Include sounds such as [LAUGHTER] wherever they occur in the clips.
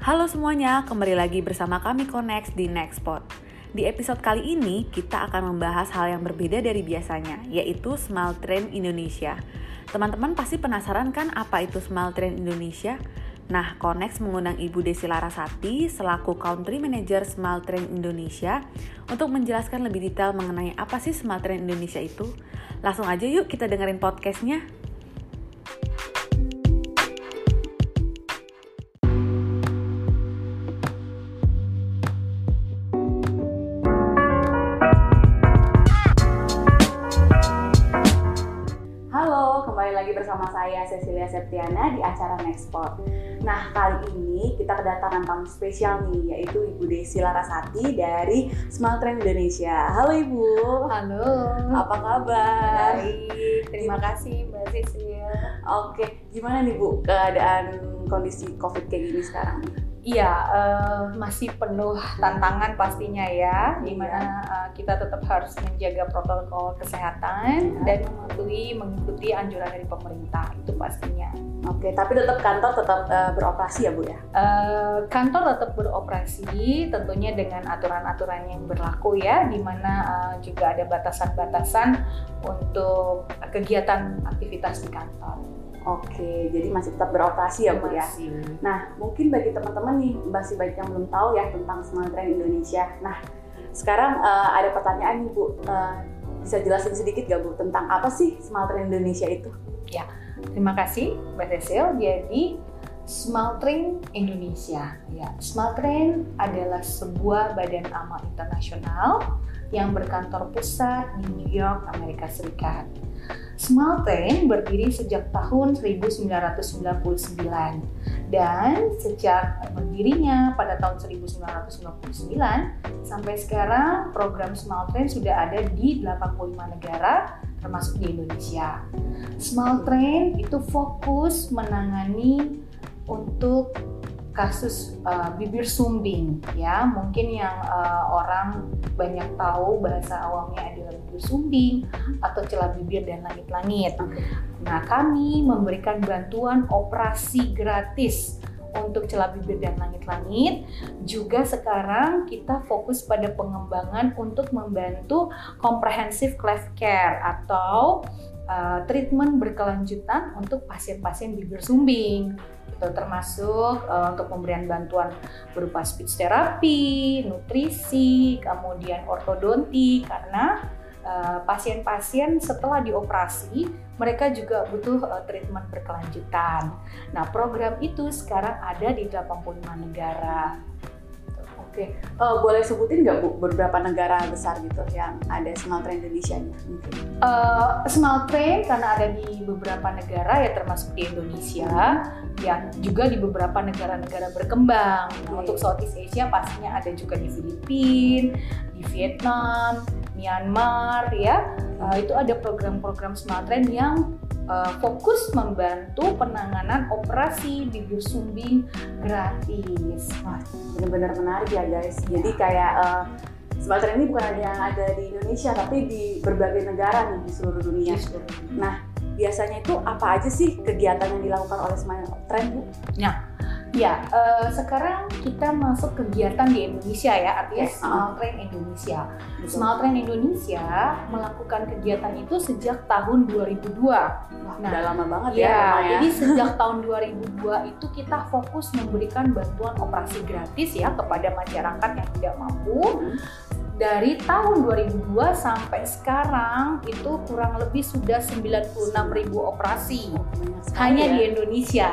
Halo semuanya, kembali lagi bersama kami Connect di Nextpot. Di episode kali ini, kita akan membahas hal yang berbeda dari biasanya, yaitu Smile Train Indonesia. Teman-teman pasti penasaran kan apa itu Smile Train Indonesia? Nah, Connect mengundang Ibu Desi Larasati selaku Country Manager Smile Train Indonesia untuk menjelaskan lebih detail mengenai apa sih Smile Train Indonesia itu. Langsung aja yuk kita dengerin podcastnya. Septiana di acara Nextport. Nah, kali ini kita kedatangan tamu spesial nih, yaitu Ibu Desi Larasati dari Smile Train Indonesia. Halo Ibu. Halo. Apa kabar? Baik. Terima kasih Mbak Cecilia. Oke, gimana nih Bu keadaan kondisi COVID kayak gini sekarang? Iya, eh, masih penuh tantangan pastinya ya, Iya. di mana eh, kita tetap harus menjaga protokol kesehatan Iya. dan mematuhi mengikuti anjuran dari pemerintah itu pastinya. Oke, tapi tetap kantor tetap eh, beroperasi ya Bu ya? Eh, kantor tetap beroperasi tentunya dengan aturan-aturan yang berlaku ya, di mana eh, juga ada batasan-batasan untuk kegiatan aktivitas di kantor. Oke, jadi masih tetap beroperasi ya Bu ya? Masih. Nah, mungkin bagi teman-teman nih, masih banyak yang belum tahu ya tentang Smile Train Indonesia. Nah, sekarang eh, ada pertanyaan nih Bu, Eh, bisa jelasin sedikit gak Bu tentang apa sih Smile Train Indonesia itu? Terima kasih Mbak Cecil. Jadi Smile Train Indonesia. Ya, Smile Train adalah sebuah badan amal internasional yang berkantor pusat di New York, Amerika Serikat. Smile Train berdiri sejak tahun 1999 dan sejak berdirinya pada tahun 1999 sampai sekarang program Smile Train sudah ada di 85 negara termasuk di Indonesia. Smile Train itu fokus menangani untuk kasus uh, bibir sumbing ya mungkin yang uh, orang banyak tahu bahasa awamnya bibir sumbing atau celah bibir dan langit-langit. Nah kami memberikan bantuan operasi gratis untuk celah bibir dan langit-langit. Juga sekarang kita fokus pada pengembangan untuk membantu comprehensive cleft care atau uh, treatment berkelanjutan untuk pasien-pasien bibir sumbing. Itu termasuk uh, untuk pemberian bantuan berupa speech therapy, nutrisi, kemudian ortodonti karena uh, pasien-pasien setelah dioperasi mereka juga butuh uh, treatment berkelanjutan. Nah, program itu sekarang ada di 85 negara. Oke, Eh, boleh sebutin nggak Bu beberapa negara besar gitu yang ada Smile Train Indonesia nya? Uh, Smile Train karena ada di beberapa negara ya termasuk di Indonesia, ya juga di beberapa negara-negara berkembang. Nah, Oke. untuk Southeast Asia pastinya ada juga di Filipina, di Vietnam, Myanmar ya. Uh, itu ada program-program Smile Train yang uh, fokus membantu penanganan operasi bibir sumbing gratis. Wah, benar-benar menarik ya guys. Jadi kayak eh, Smile Train ini bukan hanya yang ada di Indonesia, tapi di berbagai negara nih di seluruh dunia. Di seluruh dunia. Nah, biasanya itu apa aja sih kegiatan yang dilakukan oleh Smile Train Bu? Ya, eh, sekarang kita masuk kegiatan di Indonesia ya, artinya Yes, Smile Train Indonesia. Betul. Smile Train Indonesia melakukan kegiatan itu sejak tahun 2002. Wah, Nah, udah lama banget ya, Ya, ya. jadi sejak [LAUGHS] tahun 2002 itu kita fokus memberikan bantuan operasi gratis ya kepada masyarakat yang tidak mampu. Hmm. Dari tahun 2002 sampai sekarang itu kurang lebih sudah 96.000 operasi sekali hanya ya. di Indonesia.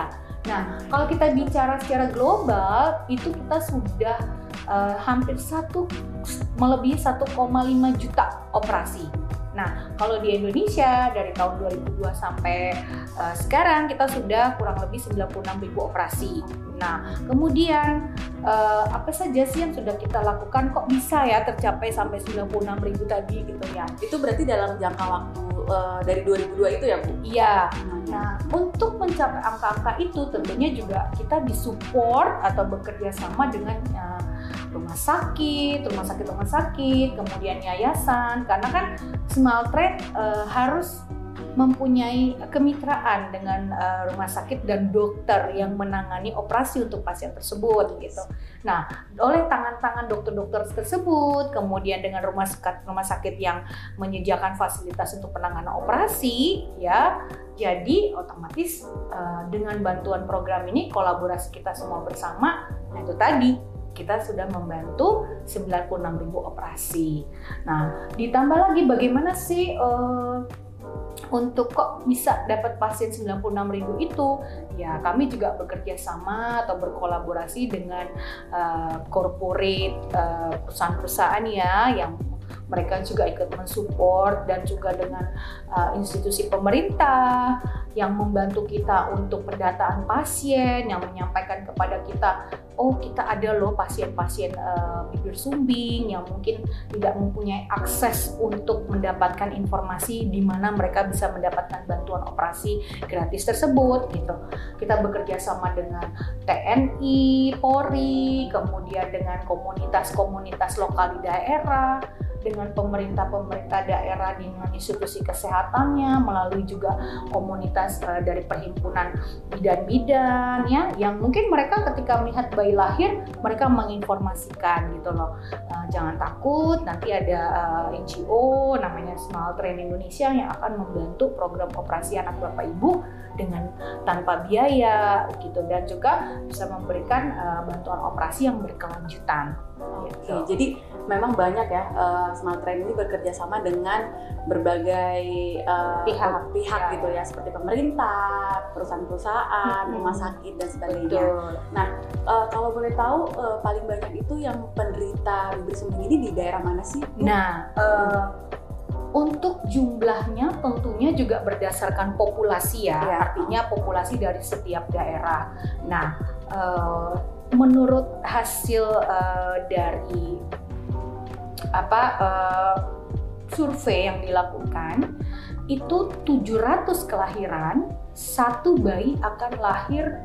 Nah, kalau kita bicara secara global, itu kita sudah eh, hampir satu melebihi 1,5 juta operasi. Nah, kalau di Indonesia dari tahun 2002 sampai eh, sekarang kita sudah kurang lebih 96.000 operasi. Nah, kemudian eh, apa saja sih yang sudah kita lakukan kok bisa ya tercapai sampai 96.000 tadi gitu ya? Itu berarti dalam jangka waktu eh, dari 2002 itu ya Bu? Iya, Nah, untuk mencapai angka-angka itu tentunya juga kita disupport atau bekerja sama dengan uh, rumah sakit, rumah sakit rumah sakit, kemudian yayasan, karena kan Smile Trade uh, harus mempunyai kemitraan dengan uh, rumah sakit dan dokter yang menangani operasi untuk pasien tersebut gitu. Nah, oleh tangan-tangan dokter-dokter tersebut, kemudian dengan rumah sakit rumah sakit yang menyediakan fasilitas untuk penanganan operasi, ya, jadi otomatis uh, dengan bantuan program ini kolaborasi kita semua bersama, nah itu tadi kita sudah membantu 96.000 operasi. Nah, ditambah lagi bagaimana sih uh, untuk kok bisa dapat pasien 96.000 itu ya kami juga bekerja sama atau berkolaborasi dengan uh, corporate uh, perusahaan-perusahaan ya yang mereka juga ikut mensupport dan juga dengan uh, institusi pemerintah yang membantu kita untuk pendataan pasien yang menyampaikan kepada kita oh kita ada loh pasien-pasien uh, bibir sumbing yang mungkin tidak mempunyai akses untuk mendapatkan informasi di mana mereka bisa mendapatkan bantuan operasi gratis tersebut gitu. Kita bekerja sama dengan TNI, Polri, kemudian dengan komunitas-komunitas lokal di daerah dengan pemerintah-pemerintah daerah dengan institusi kesehatannya melalui juga komunitas uh, dari perhimpunan bidan-bidan ya yang mungkin mereka ketika melihat bayi lahir mereka menginformasikan gitu loh uh, jangan takut nanti ada uh, eh, NGO namanya Small Train Indonesia yang akan membantu program operasi anak bapak ibu dengan tanpa biaya gitu dan juga bisa memberikan uh, bantuan operasi yang berkelanjutan. Oke, gitu. jadi memang banyak ya uh, Smart Train ini bekerja sama dengan berbagai uh, pihak pihak ya. gitu ya seperti pemerintah, perusahaan-perusahaan, hmm. rumah sakit dan sebagainya. Betul. Nah, uh, kalau boleh tahu uh, paling banyak itu yang penderita sumbing ini di daerah mana sih? Nah, uh, untuk jumlahnya tentunya juga berdasarkan populasi ya, ya. artinya populasi dari setiap daerah. Nah, uh, menurut hasil uh, dari apa uh, survei yang dilakukan itu 700 kelahiran satu bayi akan lahir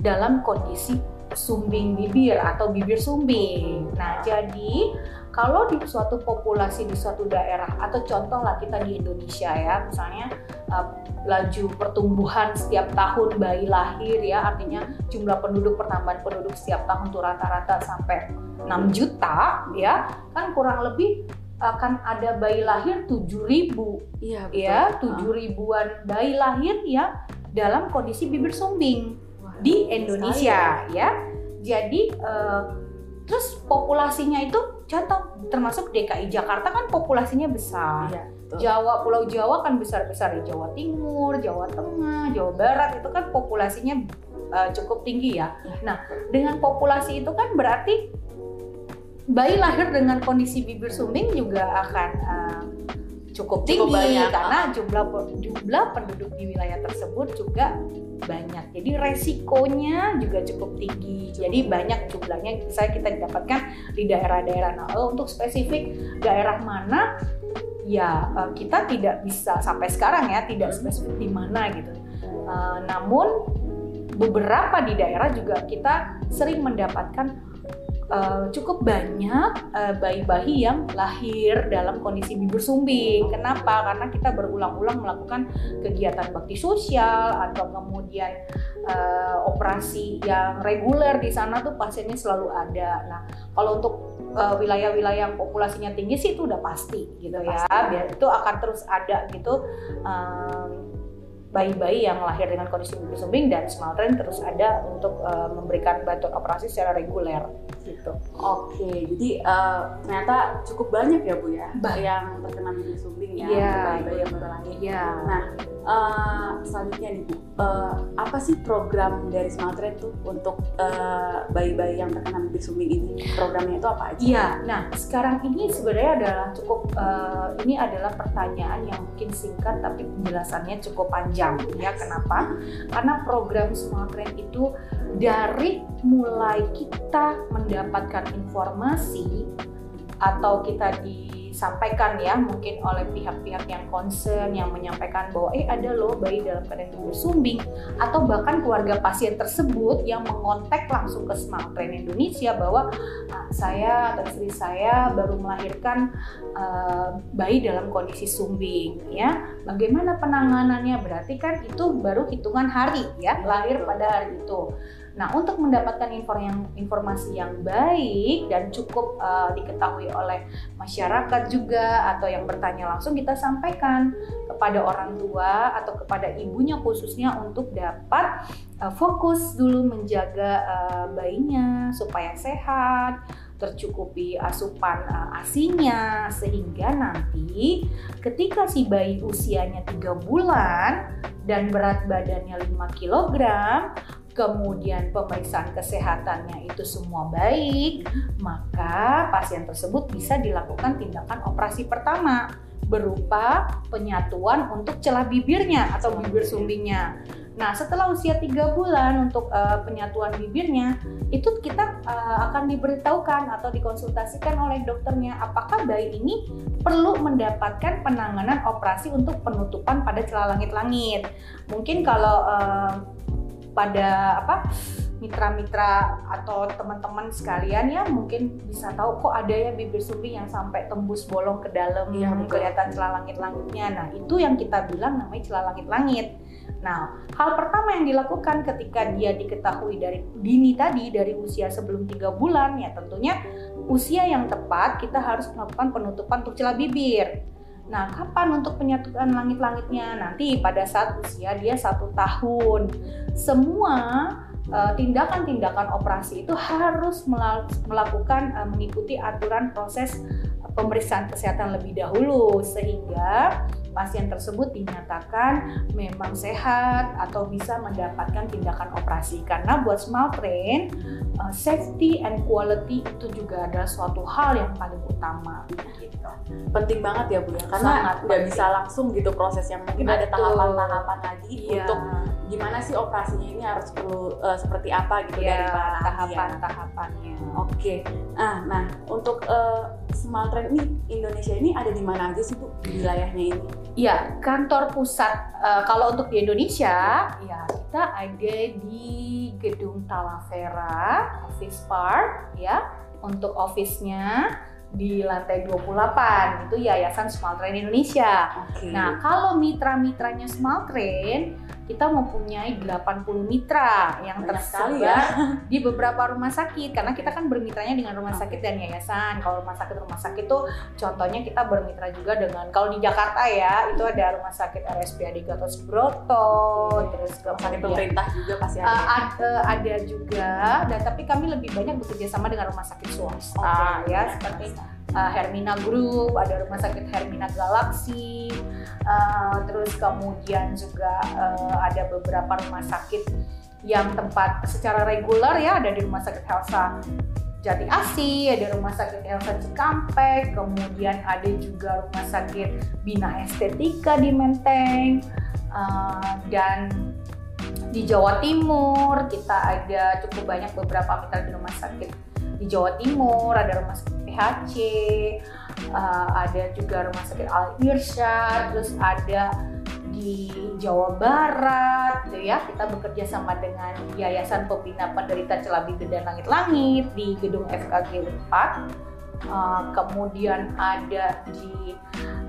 dalam kondisi sumbing bibir atau bibir sumbing. Nah, jadi kalau di suatu populasi di suatu daerah atau contoh lah kita di Indonesia ya misalnya uh, laju pertumbuhan setiap tahun bayi lahir ya artinya jumlah penduduk pertambahan penduduk setiap tahun tuh rata-rata sampai 6 juta ya kan kurang lebih akan ada bayi lahir 7000 iya betul. ya 7 ribuan bayi lahir ya dalam kondisi bibir sumbing Wah, di Indonesia ya. ya jadi uh, terus populasinya itu contoh termasuk DKI Jakarta kan populasinya besar. Iya, Jawa Pulau Jawa kan besar-besar di Jawa Timur, Jawa Tengah, Jawa Barat itu kan populasinya uh, cukup tinggi ya. Iya. Nah, dengan populasi itu kan berarti bayi lahir dengan kondisi bibir sumbing juga akan uh, cukup tinggi cukup banyak. karena jumlah jumlah penduduk di wilayah tersebut juga banyak. Jadi resikonya juga cukup tinggi. Jadi banyak jumlahnya saya kita dapatkan di daerah-daerah. Nah, untuk spesifik daerah mana ya eh, kita tidak bisa sampai sekarang ya tidak spesifik di mana gitu. Uh, namun beberapa di daerah juga kita sering mendapatkan uh, cukup banyak uh, bayi-bayi yang lahir dalam kondisi bibir sumbing. Kenapa? Karena kita berulang-ulang melakukan kegiatan bakti sosial atau kemudian uh, operasi yang reguler di sana tuh pasiennya selalu ada. Nah, kalau untuk wilayah-wilayah yang populasinya tinggi sih itu udah pasti gitu ya. Biar itu akan terus ada gitu. Um, bayi-bayi yang lahir dengan kondisi bibir sumbing dan small train terus ada untuk uh, memberikan bantuan operasi secara reguler gitu. Oke, jadi uh, ternyata cukup banyak ya Bu ya bah. yang terkena bibir sumbing ya, yeah. bayi-bayi yang baru lahir. Yeah. Nah, uh, selanjutnya nih Bu, uh, apa sih program dari small train tuh untuk bayi bayi-bayi yang terkena bibir sumbing ini? Programnya itu apa aja? Iya, nah sekarang ini sebenarnya adalah cukup uh, ini adalah pertanyaan yang mungkin singkat tapi penjelasannya cukup panjang ya kenapa karena program smart train itu dari mulai kita mendapatkan informasi atau kita di disampaikan ya mungkin oleh pihak-pihak yang concern yang menyampaikan bahwa eh ada loh bayi dalam keadaan bibir sumbing atau bahkan keluarga pasien tersebut yang mengontak langsung ke Smart Train Indonesia bahwa ah, saya atau istri saya baru melahirkan uh, bayi dalam kondisi sumbing ya. Bagaimana penanganannya? Berarti kan itu baru hitungan hari ya lahir pada hari itu Nah, untuk mendapatkan informasi yang baik dan cukup uh, diketahui oleh masyarakat juga atau yang bertanya langsung kita sampaikan kepada orang tua atau kepada ibunya khususnya untuk dapat uh, fokus dulu menjaga uh, bayinya supaya sehat, tercukupi asupan uh, asinya sehingga nanti ketika si bayi usianya tiga bulan dan berat badannya 5 kg kemudian pemeriksaan kesehatannya itu semua baik, maka pasien tersebut bisa dilakukan tindakan operasi pertama berupa penyatuan untuk celah bibirnya atau bibir sumbingnya. Nah, setelah usia tiga bulan untuk uh, penyatuan bibirnya, itu kita uh, akan diberitahukan atau dikonsultasikan oleh dokternya apakah bayi ini perlu mendapatkan penanganan operasi untuk penutupan pada celah langit-langit. Mungkin kalau uh, pada apa mitra-mitra atau teman-teman sekalian ya mungkin bisa tahu kok ada ya bibir sumbing yang sampai tembus bolong ke dalam ya, yang kelihatan celah langit-langitnya. Nah, itu yang kita bilang namanya celah langit-langit. Nah, hal pertama yang dilakukan ketika dia diketahui dari dini tadi dari usia sebelum tiga bulan ya tentunya usia yang tepat kita harus melakukan penutupan untuk celah bibir. Nah, kapan untuk penyatuan langit-langitnya? Nanti pada saat usia dia satu tahun. Semua eh, tindakan-tindakan operasi itu harus melakukan uh, mengikuti aturan proses pemeriksaan kesehatan lebih dahulu sehingga pasien tersebut dinyatakan memang sehat atau bisa mendapatkan tindakan operasi karena buat small train uh, safety and quality itu juga adalah suatu hal yang paling utama gitu. Penting banget ya bu ya karena nggak bisa langsung gitu prosesnya mungkin Betul. ada tahapan-tahapan lagi iya. untuk gimana sih operasinya ini harus perlu uh, seperti apa gitu ya, dari tahapan-tahapannya. Oke. Okay. Nah, nah untuk uh, Smart Train ini Indonesia ini ada di mana aja sih bu wilayahnya ini? Iya, kantor pusat uh, kalau untuk di Indonesia, ya kita ada di Gedung Talavera Office Park ya untuk office-nya di lantai 28 itu Yayasan Small Train Indonesia. Okay. Nah, kalau mitra-mitranya Small Train kita mempunyai 80 mitra yang Banyak tersebar ya. [LAUGHS] di beberapa rumah sakit karena kita kan bermitranya dengan rumah sakit dan yayasan. Kalau rumah sakit rumah sakit itu contohnya kita bermitra juga dengan kalau di Jakarta ya itu ada rumah sakit RSPAD Gatot Subroto, terus kemudian pemerintah juga pasti ada. Uh, ada, ada juga dan tapi kami lebih banyak bekerja sama dengan rumah sakit swasta okay. ya seperti uh, Hermina Group, ada rumah sakit Hermina Galaxy, uh, terus kemudian juga uh, ada beberapa rumah sakit yang tempat secara reguler ya ada di rumah sakit Helsa Jati Asi, ada rumah sakit Helsa Cikampek, kemudian ada juga rumah sakit Bina Estetika di Menteng, uh, dan di Jawa Timur kita ada cukup banyak beberapa mitra di rumah sakit di Jawa Timur, ada rumah sakit PHC, uh, ada juga rumah sakit Al Irsyad, terus ada di Jawa Barat, gitu ya. Kita bekerja sama dengan Yayasan Pembina Penderita Celah Bibir dan Langit-Langit di gedung FKG 4. Uh, kemudian ada di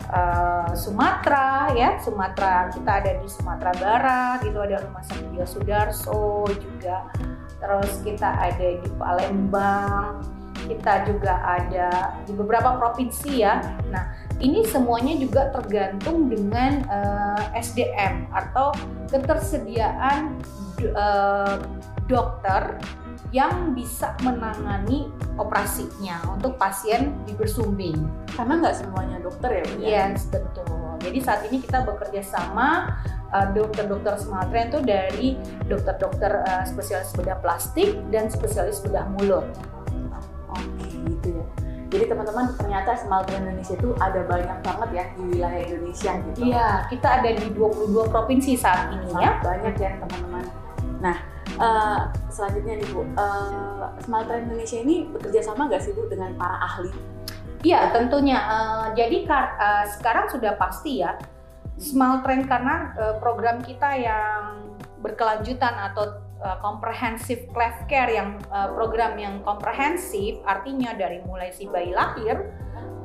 uh, Sumatera ya Sumatera kita ada di Sumatera Barat itu ada rumah sakit Sudarso juga terus kita ada di Palembang kita juga ada di beberapa provinsi ya. Nah, ini semuanya juga tergantung dengan uh, eh, SDM atau ketersediaan uh, dokter yang bisa menangani operasinya untuk pasien bibir sumbing. Karena nggak semuanya dokter ya, Bu? Ya? Yes, betul. Jadi saat ini kita bekerja sama uh, dokter-dokter Sumatera itu dari dokter-dokter uh, spesialis bedah plastik dan spesialis bedah mulut. Oke, gitu ya. Jadi teman-teman ternyata Smelter Indonesia itu ada banyak banget ya di wilayah Indonesia gitu. Iya, kita ada di 22 provinsi saat ini Sangat ya. Banyak ya teman-teman. Nah, uh, selanjutnya nih Bu, uh, Smelter Indonesia ini bekerja sama nggak sih Bu dengan para ahli? Iya tentunya. Uh, jadi uh, sekarang sudah pasti ya Small Trend karena uh, program kita yang berkelanjutan atau uh, cleft care yang uh, program yang komprehensif artinya dari mulai si bayi lahir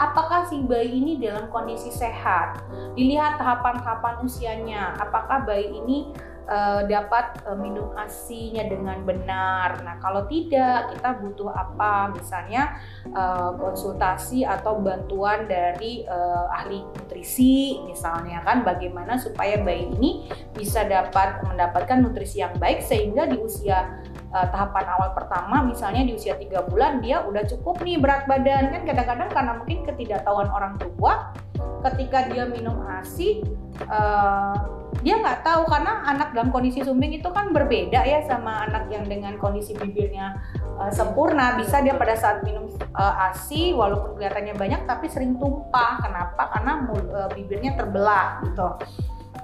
apakah si bayi ini dalam kondisi sehat? Dilihat tahapan-tahapan usianya apakah bayi ini uh, dapat uh, minum asinya dengan benar. Nah, kalau tidak, kita butuh apa? Misalnya uh, konsultasi atau bantuan dari uh, ahli nutrisi, misalnya kan, bagaimana supaya bayi ini bisa dapat mendapatkan nutrisi yang baik sehingga di usia tahapan awal pertama, misalnya di usia tiga bulan dia udah cukup nih berat badan kan kadang-kadang karena mungkin ketidaktahuan orang tua, ketika dia minum asi. Uh, dia nggak tahu karena anak dalam kondisi sumbing itu kan berbeda ya sama anak yang dengan kondisi bibirnya uh, sempurna. Bisa dia pada saat minum uh, asi walaupun kelihatannya banyak tapi sering tumpah. Kenapa? Karena uh, bibirnya terbelah gitu.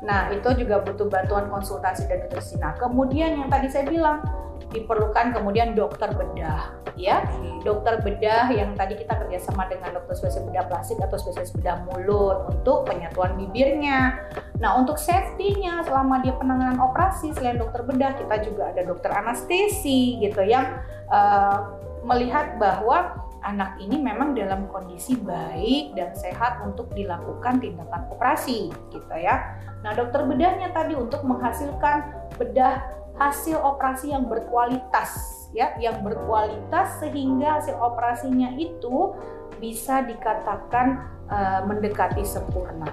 Nah itu juga butuh bantuan konsultasi dan nutrisi nah kemudian yang tadi saya bilang diperlukan kemudian dokter bedah ya dokter bedah yang tadi kita kerjasama dengan dokter spesialis bedah plastik atau spesialis bedah mulut untuk penyatuan bibirnya nah untuk safety-nya selama dia penanganan operasi selain dokter bedah kita juga ada dokter anestesi gitu yang uh, melihat bahwa anak ini memang dalam kondisi baik dan sehat untuk dilakukan tindakan operasi gitu ya. Nah, dokter bedahnya tadi untuk menghasilkan bedah hasil operasi yang berkualitas ya yang berkualitas sehingga hasil operasinya itu bisa dikatakan uh, mendekati sempurna.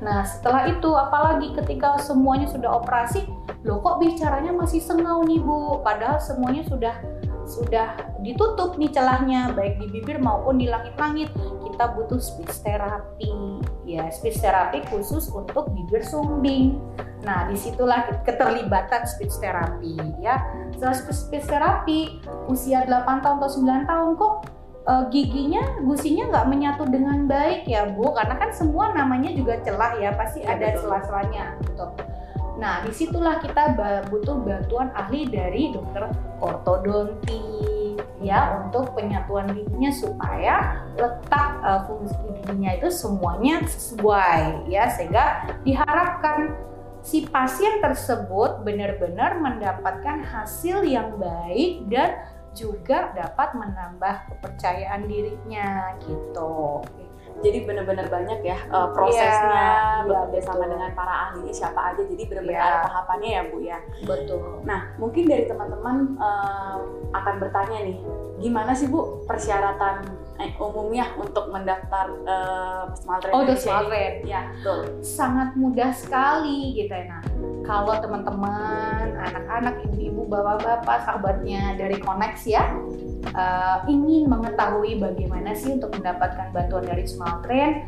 Nah, setelah itu apalagi ketika semuanya sudah operasi, loh kok bicaranya masih sengau nih Bu, padahal semuanya sudah sudah ditutup nih celahnya baik di bibir maupun di langit-langit. Kita butuh speech therapy. Ya speech therapy khusus untuk bibir sumbing. Nah di situlah keterlibatan speech therapy ya. Setelah speech therapy usia 8 tahun atau 9 tahun kok uh, giginya gusinya nggak menyatu dengan baik ya bu. Karena kan semua namanya juga celah ya pasti ya, ada celah-celahnya gitu Nah, di situlah kita butuh bantuan ahli dari dokter ortodonti ya untuk penyatuan giginya supaya letak uh, fungsi giginya itu semuanya sesuai ya sehingga diharapkan si pasien tersebut benar-benar mendapatkan hasil yang baik dan juga dapat menambah kepercayaan dirinya gitu jadi benar-benar banyak ya uh, prosesnya. Yeah, bekerja yeah, sama dengan para ahli siapa aja jadi benar-benar yeah. ada tahapannya ya bu ya. Betul. Nah mungkin dari teman-teman uh, akan bertanya nih gimana sih bu persyaratan eh, umumnya untuk mendaftar uh, oh smart ya betul. Sangat mudah sekali gitu ya nah kalau teman-teman anak-anak ibu-ibu bapak-bapak sahabatnya dari Konex ya uh, ingin mengetahui bagaimana sih untuk mendapatkan bantuan dari Small Train,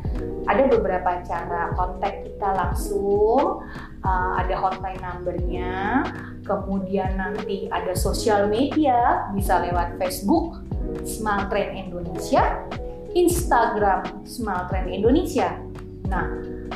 ada beberapa cara. Kontak kita langsung, uh, ada hotline numbernya, kemudian nanti ada sosial media, bisa lewat Facebook Small Train Indonesia, Instagram Small Train Indonesia. Nah,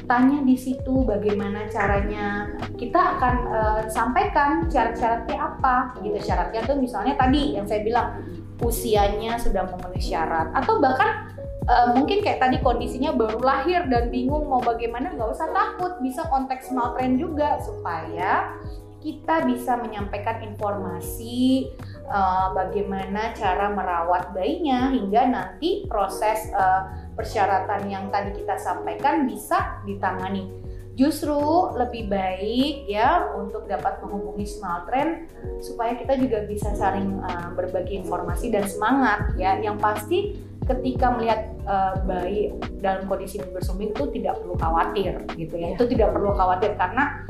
tanya di situ bagaimana caranya. Kita akan uh, sampaikan syarat-syaratnya apa gitu. Syaratnya tuh misalnya tadi yang saya bilang usianya sudah memenuhi syarat atau bahkan uh, mungkin kayak tadi kondisinya baru lahir dan bingung mau bagaimana nggak usah takut bisa kontak small trend juga supaya kita bisa menyampaikan informasi uh, bagaimana cara merawat bayinya hingga nanti proses uh, persyaratan yang tadi kita sampaikan bisa ditangani justru lebih baik ya untuk dapat menghubungi Small Trend supaya kita juga bisa saling uh, berbagi informasi dan semangat ya. Yang pasti ketika melihat uh, bayi dalam kondisi bersumbing itu tidak perlu khawatir gitu ya. Itu tidak perlu khawatir karena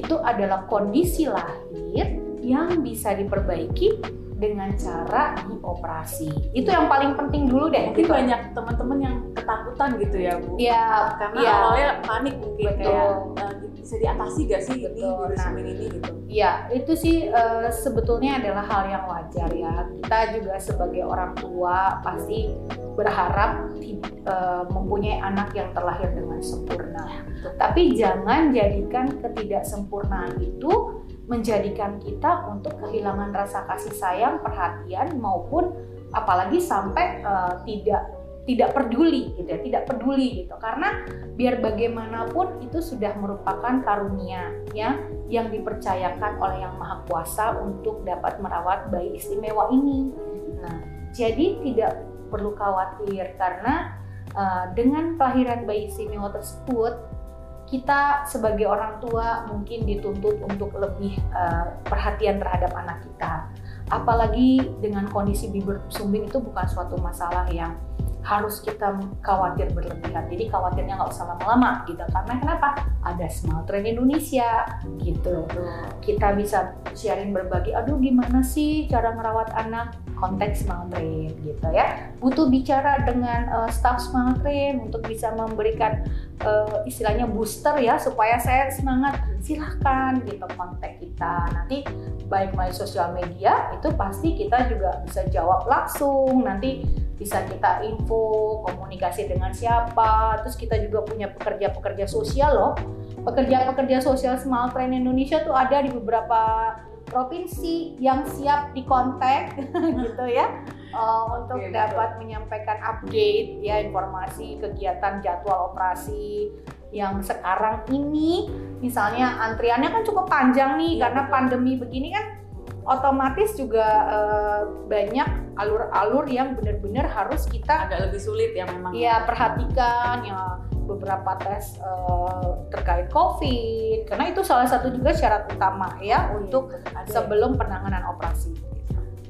itu adalah kondisi lahir yang bisa diperbaiki dengan cara dioperasi. Itu yang paling penting dulu deh. Mungkin gitu. banyak teman-teman yang ketakutan gitu ya bu. Iya. Karena ya. awalnya panik mungkin Betul. kayak uh, bisa diatasi gak sih Betul. ini nah, ini gitu. Iya, itu sih uh, sebetulnya adalah hal yang wajar ya. Kita juga sebagai orang tua pasti berharap uh, mempunyai anak yang terlahir dengan sempurna. Betul. Tapi jangan jadikan ketidaksempurnaan itu menjadikan kita untuk kehilangan rasa kasih sayang, perhatian maupun apalagi sampai uh, tidak tidak peduli gitu ya, tidak peduli gitu. Karena biar bagaimanapun itu sudah merupakan karunia ya yang dipercayakan oleh Yang Maha Kuasa untuk dapat merawat bayi istimewa ini. Nah, jadi tidak perlu khawatir karena uh, dengan kelahiran bayi istimewa tersebut kita sebagai orang tua mungkin dituntut untuk lebih uh, perhatian terhadap anak kita. Apalagi dengan kondisi bibir sumbing itu bukan suatu masalah yang harus kita khawatir berlebihan. Jadi khawatirnya nggak usah lama-lama gitu. Karena kenapa? Ada Small Train Indonesia gitu. Kita bisa sharing berbagi, aduh gimana sih cara merawat anak konteks Small Train gitu ya. Butuh bicara dengan uh, staff Small Train untuk bisa memberikan uh, istilahnya booster ya supaya saya semangat. Silahkan gitu kontak kita. Nanti baik melalui sosial media itu pasti kita juga bisa jawab langsung. Nanti bisa kita info, komunikasi dengan siapa. Terus kita juga punya pekerja-pekerja sosial loh. Pekerja-pekerja sosial Small Train Indonesia tuh ada di beberapa provinsi yang siap dikontak [LAUGHS] gitu ya uh, untuk Oke, dapat betul. menyampaikan update ya informasi kegiatan jadwal operasi yang sekarang ini misalnya antriannya kan cukup panjang nih ya, karena betul. pandemi begini kan otomatis juga uh, banyak alur-alur yang benar-benar harus kita agak lebih sulit ya memang. Iya, perhatikan ya beberapa tes uh, terkait COVID karena itu salah satu juga syarat utama ya oh, untuk iya, sebelum penanganan operasi.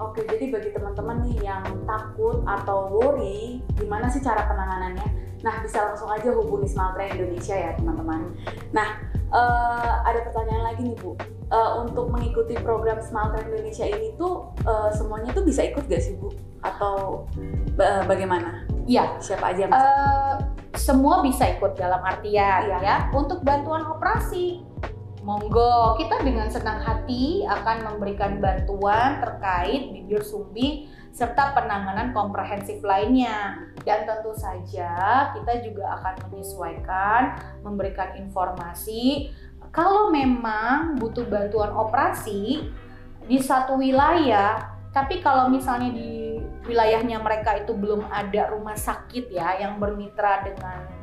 Oke, jadi bagi teman-teman nih yang takut atau worry, gimana sih cara penanganannya? Nah, bisa langsung aja hubungi Smart Train Indonesia ya, teman-teman. Nah, uh, ada pertanyaan lagi nih, Bu uh, untuk mengikuti program Smart Train Indonesia ini tuh uh, semuanya tuh bisa ikut gak sih Bu? Atau uh, bagaimana? Iya. Siapa aja? Uh, semua bisa ikut dalam artian ya. ya. Untuk bantuan operasi, monggo kita dengan senang hati akan memberikan bantuan terkait bibir sumbi serta penanganan komprehensif lainnya. Dan tentu saja kita juga akan menyesuaikan, memberikan informasi kalau memang butuh bantuan operasi di satu wilayah, tapi kalau misalnya di wilayahnya mereka itu belum ada rumah sakit ya yang bermitra dengan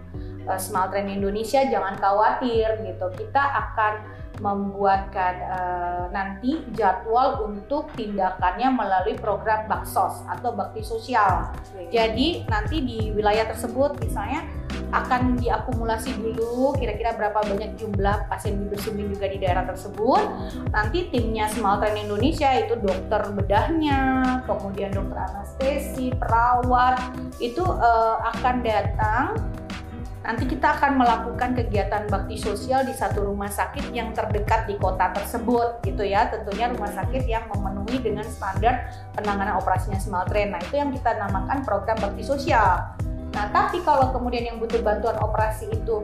uh, Small Train Indonesia, jangan khawatir gitu. Kita akan membuatkan uh, nanti jadwal untuk tindakannya melalui program baksos atau bakti sosial. Jadi nanti di wilayah tersebut misalnya akan diakumulasi dulu kira-kira berapa banyak jumlah pasien bibir sumbing juga di daerah tersebut. Nanti timnya Small Train Indonesia itu dokter bedahnya, kemudian dokter anestesi, perawat itu uh, akan datang Nanti kita akan melakukan kegiatan bakti sosial di satu rumah sakit yang terdekat di kota tersebut gitu ya. Tentunya rumah sakit yang memenuhi dengan standar penanganan operasinya Small Train. Nah, itu yang kita namakan program bakti sosial. Nah, tapi kalau kemudian yang butuh bantuan operasi itu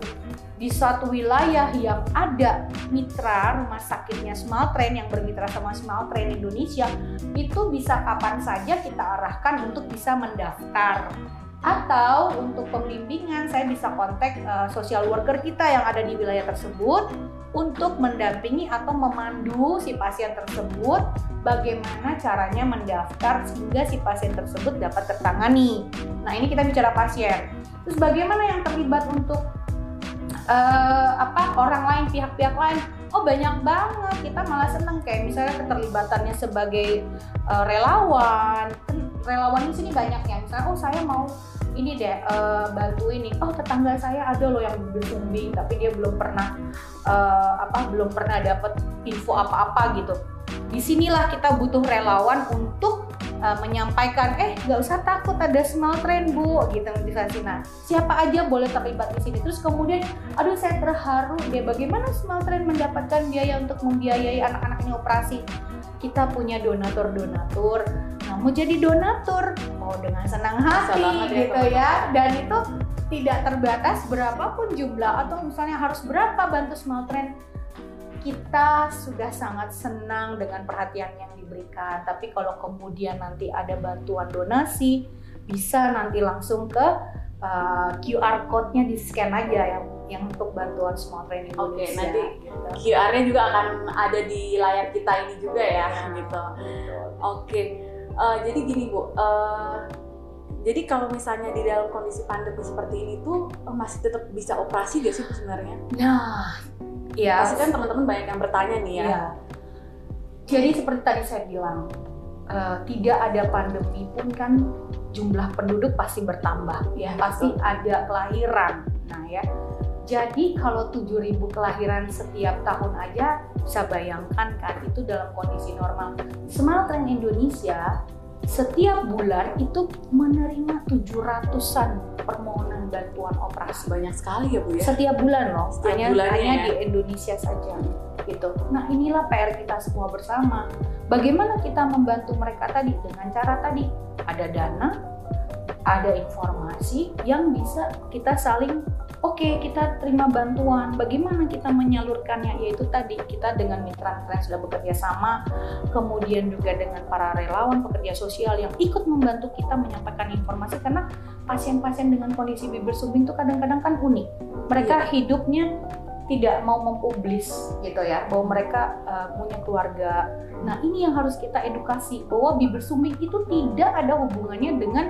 di suatu wilayah yang ada mitra rumah sakitnya Small Train yang bermitra sama Small Train Indonesia, itu bisa kapan saja kita arahkan untuk bisa mendaftar. Atau untuk pembimbingan saya bisa kontak uh, social worker kita yang ada di wilayah tersebut untuk mendampingi atau memandu si pasien tersebut bagaimana caranya mendaftar sehingga si pasien tersebut dapat tertangani. Nah, ini kita bicara pasien. Terus bagaimana yang terlibat untuk uh, apa orang lain, pihak-pihak lain? Oh, banyak banget. Kita malah seneng kayak misalnya keterlibatannya sebagai uh, relawan. Relawan di sini banyak ya. Misalnya oh saya mau ini deh uh, bantu ini. Oh tetangga saya ada loh yang bersumbing tapi dia belum pernah uh, apa belum pernah dapat info apa-apa gitu. Di sinilah kita butuh relawan untuk uh, menyampaikan eh nggak usah takut ada small train bu gitu motivasi nah siapa aja boleh terlibat di sini. Terus kemudian aduh saya terharu deh bagaimana small train mendapatkan biaya untuk membiayai anak-anak ini operasi kita punya donatur-donatur. Nah mau jadi donatur mau dengan senang hati ya, gitu ya. Dan itu tidak terbatas berapapun jumlah atau misalnya harus berapa bantu small train kita sudah sangat senang dengan perhatian yang diberikan. Tapi kalau kemudian nanti ada bantuan donasi bisa nanti langsung ke uh, QR code-nya di scan aja yang yang untuk bantuan small train Indonesia. Oke, okay, nanti gitu. QR-nya juga akan ada di layar kita ini juga ya, ya gitu. Oke, okay. uh, jadi gini bu, uh, Jadi kalau misalnya di dalam kondisi pandemi seperti ini tuh eh, masih tetap bisa operasi gak sih sebenarnya? Nah, ya. Pasti kan teman-teman banyak yang bertanya nih ya. Iya. Jadi seperti tadi saya bilang, eh, tidak ada pandemi pun kan jumlah penduduk pasti bertambah, Iya, pasti ada kelahiran. Nah ya, jadi kalau 7.000 kelahiran setiap tahun aja bisa bayangkan kan itu dalam kondisi normal. Smile Trend Indonesia setiap bulan itu menerima 700-an permohonan bantuan operasi banyak sekali ya Bu ya. setiap bulan loh Setiap hanya, bulannya hanya ya. di Indonesia saja gitu nah inilah PR kita semua bersama bagaimana kita membantu mereka tadi dengan cara tadi ada dana ada informasi yang bisa kita saling oke kita terima bantuan. Bagaimana kita menyalurkannya? Yaitu tadi kita dengan mitra-mitra yang sudah bekerja sama kemudian juga dengan para relawan pekerja sosial yang ikut membantu kita menyampaikan informasi. Karena pasien-pasien dengan kondisi bibir sumbing itu kadang-kadang kan unik. Mereka hidupnya tidak mau mempublis gitu ya. Bahwa mereka uh, punya keluarga. Nah ini yang harus kita edukasi bahwa bibir sumbing itu tidak ada hubungannya dengan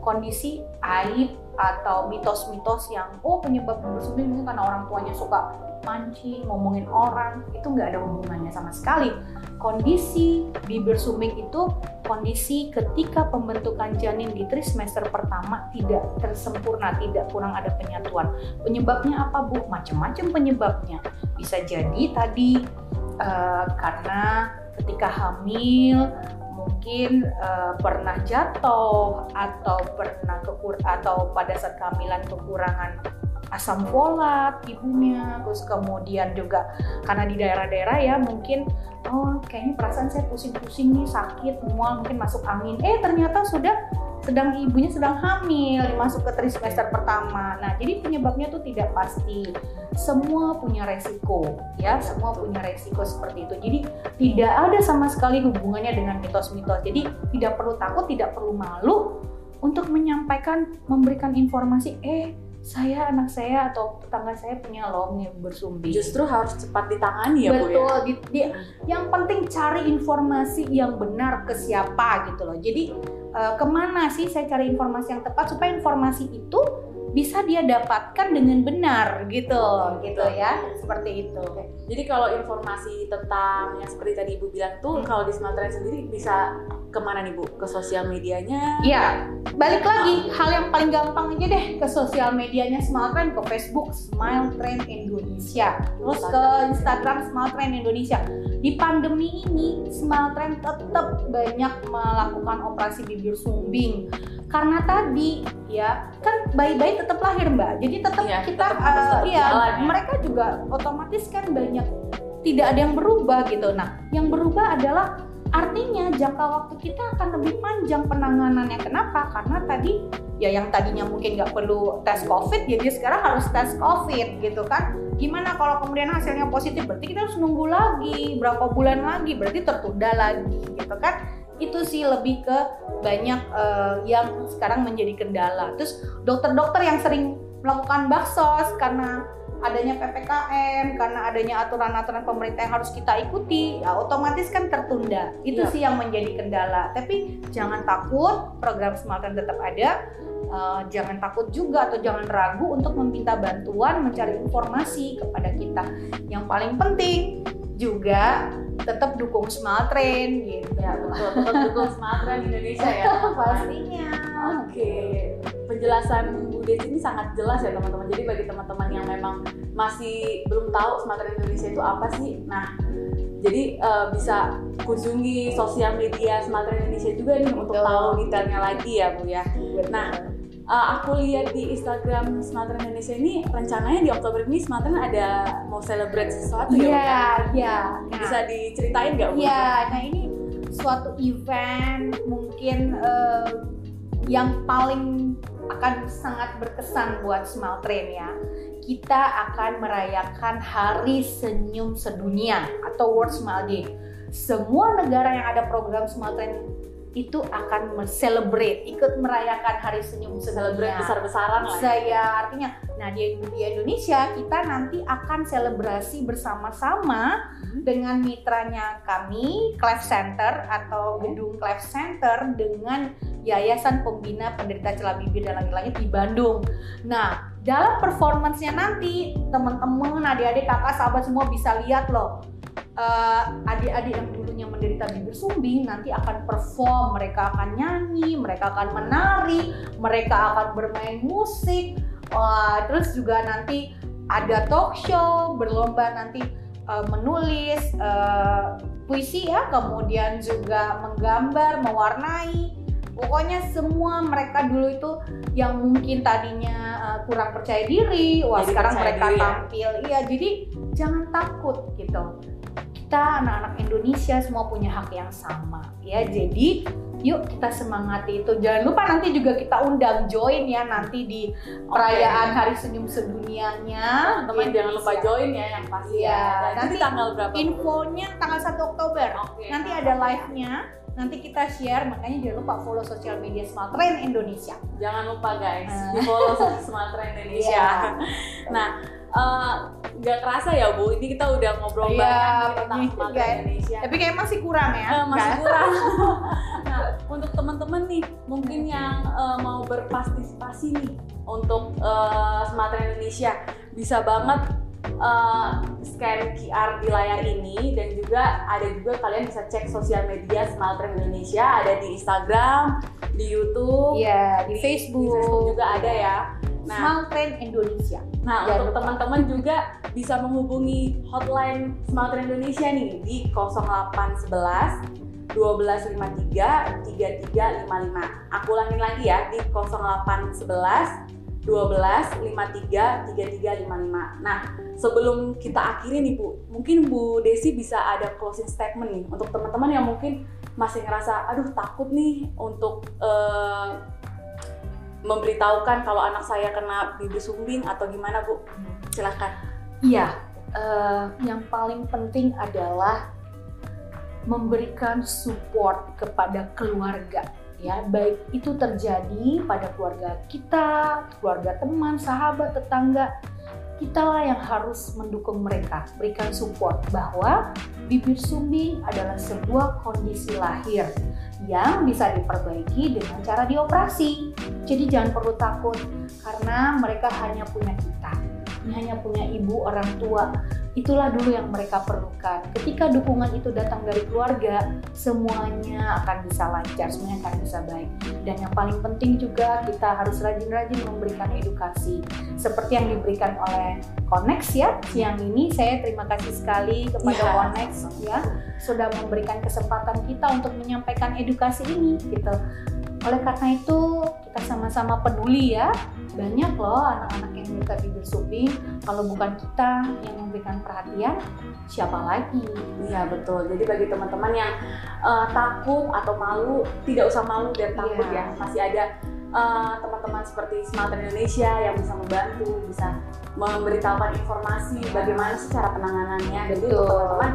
kondisi aib atau mitos-mitos yang oh penyebab sumbing ini karena orang tuanya suka mancing ngomongin orang itu nggak ada hubungannya sama sekali kondisi bibir sumbing itu kondisi ketika pembentukan janin di trimester pertama tidak tersempurna, tidak kurang ada penyatuan. Penyebabnya apa bu? Macam-macam penyebabnya. Bisa jadi tadi eh, karena ketika hamil mungkin eh, pernah jatuh atau pernah kekur atau pada saat kehamilan kekurangan asam folat ibunya terus kemudian juga karena di daerah-daerah ya mungkin oh kayaknya perasaan saya pusing-pusing nih sakit mual mungkin masuk angin. Eh ternyata sudah sedang ibunya sedang hamil masuk ke trimester pertama. Nah jadi penyebabnya tuh tidak pasti. Semua punya resiko ya semua punya resiko seperti itu. Jadi tidak ada sama sekali hubungannya dengan mitos-mitos. Jadi tidak perlu takut tidak perlu malu untuk menyampaikan memberikan informasi eh saya anak saya atau tetangga saya punya loh bersumbing Justru harus cepat ditangani ya Bu ya. Betul, di- di- yang penting cari informasi yang benar ke siapa gitu loh. Jadi eh, ke mana sih saya cari informasi yang tepat supaya informasi itu bisa dia dapatkan dengan benar gitu, gitu ya, seperti itu. Jadi kalau informasi tentang yang seperti tadi Ibu bilang tuh Hmm. kalau di Sumatera sendiri bisa ke mana nih Bu? Ke sosial medianya? Ya, balik lagi hal yang paling gampang aja deh ke sosial medianya Smile Trend ke Facebook Smile Trend Indonesia, terus ke Instagram Smile Trend Indonesia. Di pandemi ini Smile Trend tetap banyak melakukan operasi bibir sumbing karena tadi ya kan bayi-bayi tetap lahir mbak, jadi tetap Iya, kita tetap tetap iya jalan ya. mereka juga otomatis kan banyak tidak ada yang berubah gitu. Nah, yang berubah adalah artinya jangka waktu kita akan lebih panjang penanganannya. Kenapa? Karena tadi ya yang tadinya mungkin nggak perlu tes COVID, jadi sekarang harus tes COVID gitu kan. Gimana kalau kemudian hasilnya positif? Berarti kita harus nunggu lagi berapa bulan lagi, berarti tertunda lagi gitu kan. Itu sih lebih ke banyak eh, yang sekarang menjadi kendala. Terus dokter-dokter yang sering melakukan baksos karena adanya PPKM, karena adanya aturan-aturan pemerintah yang harus kita ikuti, ya otomatis kan tertunda. Itu Iya. sih yang menjadi kendala. Tapi jangan takut, program Smartkan tetap ada. Eh, jangan takut juga atau jangan ragu untuk meminta bantuan, mencari informasi kepada kita. Yang paling penting juga tetap dukung Smart Train gitu. Ya betul, tetap dukung Sumatera Indonesia ya. [LAUGHS] Pastinya. Oke, penjelasan Bu Desi ini sangat jelas ya teman-teman. Jadi bagi teman-teman yang memang masih belum tahu Sumatera Indonesia itu apa sih, nah jadi eh, bisa kunjungi sosial media Sumatera Indonesia juga nih untuk Betul. tahu detailnya lagi ya Bu ya. Nah, Eh, aku lihat di Instagram Sumatera Indonesia ini rencananya di Oktober ini Sumatera ada mau celebrate sesuatu ya Bu? Iya, iya. Nah, Bisa diceritain nggak? Iya, nah ini suatu event mungkin eh, yang paling akan sangat berkesan buat Smile Train ya. Kita akan merayakan Hari Senyum Sedunia atau World Smile Day. Semua negara yang ada program Smile Train itu akan celebrate, ikut merayakan Hari Senyum Celebrate sedunia. besar-besaran lah. ya. Saya artinya, nah di, di Indonesia kita nanti akan selebrasi bersama-sama Hmm. dengan mitranya kami, Clef Center atau gedung Clef Center dengan Yayasan Pembina Penderita Celah Bibir dan Langit-Langit di Bandung. Nah, dalam performance-nya nanti teman-teman, adik-adik, kakak, sahabat semua bisa lihat loh. Eh, adik-adik yang dulunya menderita bibir sumbing nanti akan perform, mereka akan nyanyi, mereka akan menari, mereka akan bermain musik, Wah, terus juga nanti ada talk show, berlomba nanti eh, menulis eh, puisi ya, kemudian juga menggambar, mewarnai. Pokoknya semua mereka dulu itu yang mungkin tadinya kurang percaya diri, wah Jadi sekarang mereka diri ya. tampil. Iya, jadi jangan takut gitu. Kita anak-anak Indonesia semua punya hak yang sama ya. Jadi yuk kita semangati itu. Jangan lupa nanti juga kita undang join ya nanti di perayaan Hari Senyum Sedunianya. Teman-teman jangan lupa join ya yang pasti Iya, ya. Dan nanti tanggal berapa? Infonya tanggal 1 Oktober. Oke. Nanti ada live-nya. Nanti kita share, makanya jangan lupa follow sosial media Smart Train Indonesia. Jangan lupa guys, di follow [LAUGHS] Sumatera Indonesia. Iya. Nah, eh, nggak kerasa ya Bu, ini kita udah ngobrol Iya, banyak tentang Sumatera guys. Indonesia. Tapi kayak masih kurang ya. Eh, masih Kan? kurang. [LAUGHS] nah, untuk teman-teman nih, mungkin yang eh, mau berpartisipasi nih untuk Sumatera Indonesia, bisa banget eh, scan QR di layar ini dan juga ada juga kalian bisa cek sosial media Sumatera Indonesia, ada di Instagram, di YouTube, Iya, di, di Facebook. di Facebook juga ada ya. Nah, Train Indonesia. Nah, Jangan untuk teman-teman juga bisa menghubungi hotline Sumatera Indonesia nih di 0811 1253 3355. Aku ulangin lagi ya di 0811 12 53 3355. Nah, sebelum kita akhiri nih Bu, mungkin Bu Desi bisa ada closing statement nih untuk teman-teman yang mungkin masih ngerasa aduh takut nih untuk eh, memberitahukan kalau anak saya kena bibir sumbing atau gimana Bu? Silahkan. Iya, eh, yang paling penting adalah memberikan support kepada keluarga ya baik itu terjadi pada keluarga kita, keluarga teman, sahabat, tetangga kitalah yang harus mendukung mereka, berikan support bahwa bibir sumbing adalah sebuah kondisi lahir yang bisa diperbaiki dengan cara dioperasi. Jadi jangan perlu takut karena mereka hanya punya kita, hanya punya ibu orang tua. Itulah dulu yang mereka perlukan. Ketika dukungan itu datang dari keluarga, semuanya akan bisa lancar, semuanya akan bisa baik. Dan yang paling penting juga kita harus rajin-rajin memberikan edukasi seperti yang diberikan oleh Konex ya. Siang ini saya terima kasih sekali kepada. Konex ya sudah memberikan kesempatan kita untuk menyampaikan edukasi ini gitu. Oleh karena itu kita sama-sama peduli ya. Banyak loh anak-anak yang menderita bibir sumbing. Kalau bukan kita yang memberikan perhatian, siapa lagi? Iya betul. Jadi bagi teman-teman yang eh, takut atau malu, tidak usah malu dan takut Iya. ya. Masih ada eh, teman-teman seperti Smelter Indonesia yang bisa membantu, bisa memberitahukan informasi bagaimana sih cara penanganannya. Jadi untuk Betul. teman-teman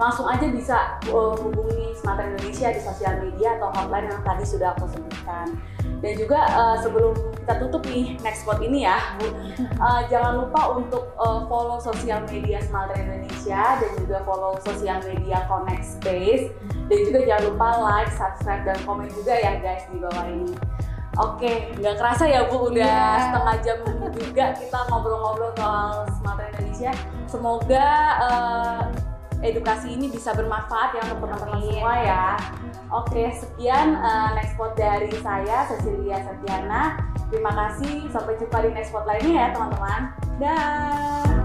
langsung aja bisa eh, hubungi Smelter Indonesia di sosial media atau hotline yang tadi sudah aku sebutkan. Dan juga eh, sebelum kita tutup nih next spot ini ya, Bu, eh, jangan lupa untuk eh, follow sosial media Smelter Indonesia dan juga follow sosial media Connect Space dan juga jangan lupa like, subscribe dan komen juga ya guys di bawah ini. Oke, nggak kerasa ya Bu, udah Iya. setengah jam juga kita ngobrol-ngobrol soal Smelter Indonesia. Semoga eh, edukasi ini bisa bermanfaat ya untuk teman-teman semua ya. Oke, sekian eh, next spot dari saya Cecilia Setiana. Terima kasih, sampai jumpa di next spot lainnya ya teman-teman. Dah.